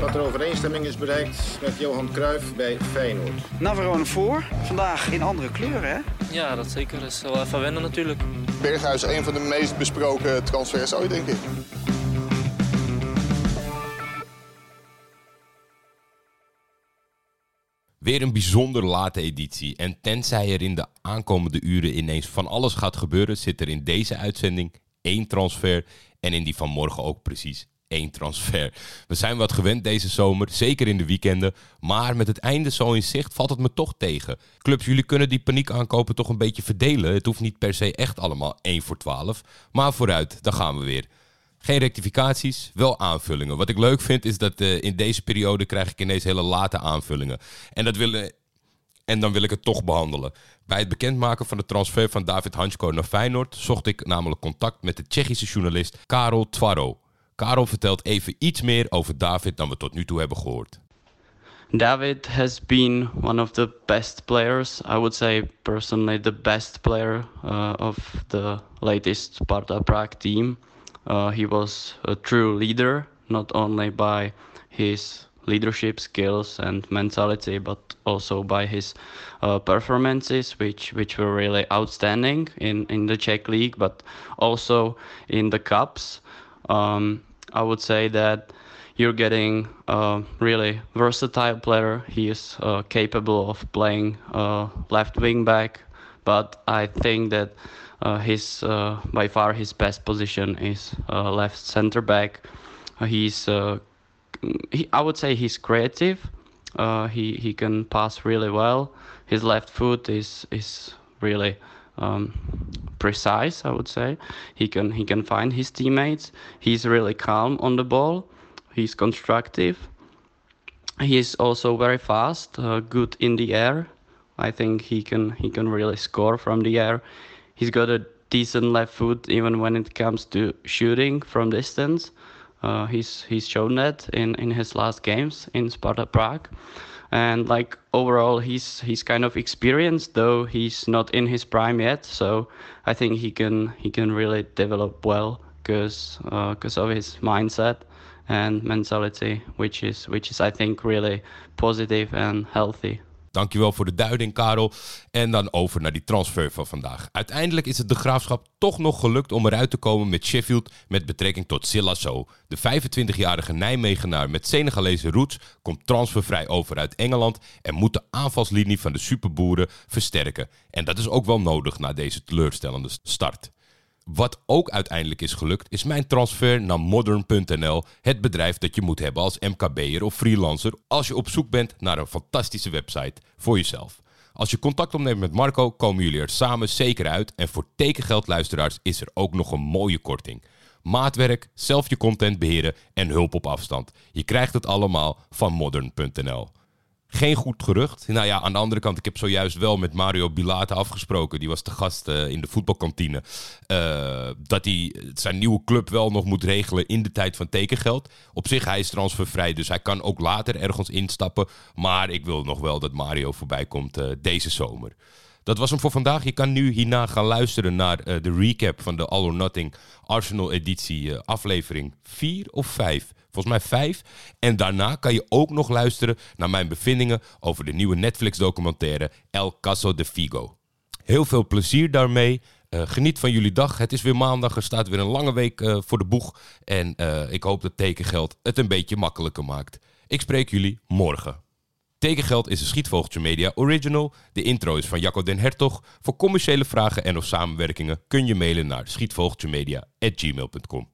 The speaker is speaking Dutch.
dat er overeenstemming is bereikt met Johan Cruijff bij Feyenoord. Navarone voor. Vandaag in andere kleuren, hè? Ja, dat zeker. Dat is wel even wennen natuurlijk. Berghuis, een van de meest besproken transfers ooit, denk ik. Weer een bijzonder late editie. En tenzij er in de aankomende uren ineens van alles gaat gebeuren, zit er in deze uitzending één transfer. En in die van morgen ook precies één transfer. We zijn wat gewend deze zomer, zeker in de weekenden. Maar met het einde zo in zicht valt het me toch tegen. Clubs, jullie kunnen die paniek aankopen toch een beetje verdelen. Het hoeft niet per se echt allemaal 1 voor 12. Maar vooruit, daar gaan we weer. Geen rectificaties, wel aanvullingen. Wat ik leuk vind is dat eh, in deze periode krijg ik ineens hele late aanvullingen. En, dat willen, en dan wil ik het toch behandelen. Bij het bekendmaken van de transfer van David Hansko naar Feyenoord zocht ik namelijk contact met de Tsjechische journalist Karol Twaro. Karol vertelt even iets meer over David dan we tot nu toe hebben gehoord. David has been one of the best players. I would say personally the best player uh, of the latest Sparta Prague team. Uh, he was a true leader, not only by his leadership skills and mentality, but also by his uh, performances, which which were really outstanding in in the Czech league, but also in the cups. Um, I would say that you're getting a really versatile player. He is uh, capable of playing uh, left wing back, but I think that uh, his uh, by far his best position is uh, left center back. Uh, he's he, I would say he's creative. He he can pass really well. His left foot is is really um, precise. I would say he can he can find his teammates. He's really calm on the ball. He's constructive. He is also very fast, uh, good in the air. I think he can he can really score from the air. He's got a decent left foot even when it comes to shooting from distance. Uh, he's he's shown that in, in his last games in Sparta Prague, and like overall he's he's kind of experienced though he's not in his prime yet. So I think he can he can really develop well because because uh, of his mindset and mentality, which is which is I think really positive and healthy. Dankjewel voor de duiding, Karel. En dan over naar die transfer van vandaag. Uiteindelijk is het de graafschap toch nog gelukt om eruit te komen met Sheffield met betrekking tot Silasso. De 25-jarige Nijmegenaar met Senegalese roots komt transfervrij over uit Engeland en moet de aanvalslinie van de superboeren versterken. En dat is ook wel nodig na deze teleurstellende start. Wat ook uiteindelijk is gelukt, is mijn transfer naar modern.nl. Het bedrijf dat je moet hebben als MKB'er of freelancer als je op zoek bent naar een fantastische website voor jezelf. Als je contact opneemt met Marco, komen jullie er samen zeker uit. En voor tekengeldluisteraars is er ook nog een mooie korting. Maatwerk, zelf je content beheren en hulp op afstand. Je krijgt het allemaal van modern.nl. Geen goed gerucht. Nou ja, aan de andere kant, ik heb zojuist wel met Mario Bilate afgesproken. Die was te gast eh, in de voetbalkantine. eh, dat hij zijn nieuwe club wel nog moet regelen in de tijd van tekengeld. Op zich, hij is transfervrij, dus hij kan ook later ergens instappen. Maar ik wil nog wel dat Mario voorbij komt eh, deze zomer. Dat was hem voor vandaag. Je kan nu hierna gaan luisteren naar eh, de recap van de All or Nothing Arsenal editie eh, aflevering 4 of 5. Volgens mij 5. En daarna kan je ook nog luisteren naar mijn bevindingen over de nieuwe Netflix documentaire El Caso de Figo. Heel veel plezier daarmee. Eh, geniet van jullie dag. Het is weer maandag. Er staat weer een lange week voor de boeg. En ik hoop dat tekengeld het een beetje makkelijker maakt. Ik spreek jullie morgen. Tekengeld is een Schietvogeltje Media original. De intro is van Jacco den Hertog. Voor commerciële vragen en of samenwerkingen kun je mailen naar schietvogeltjemedia.gmail.com.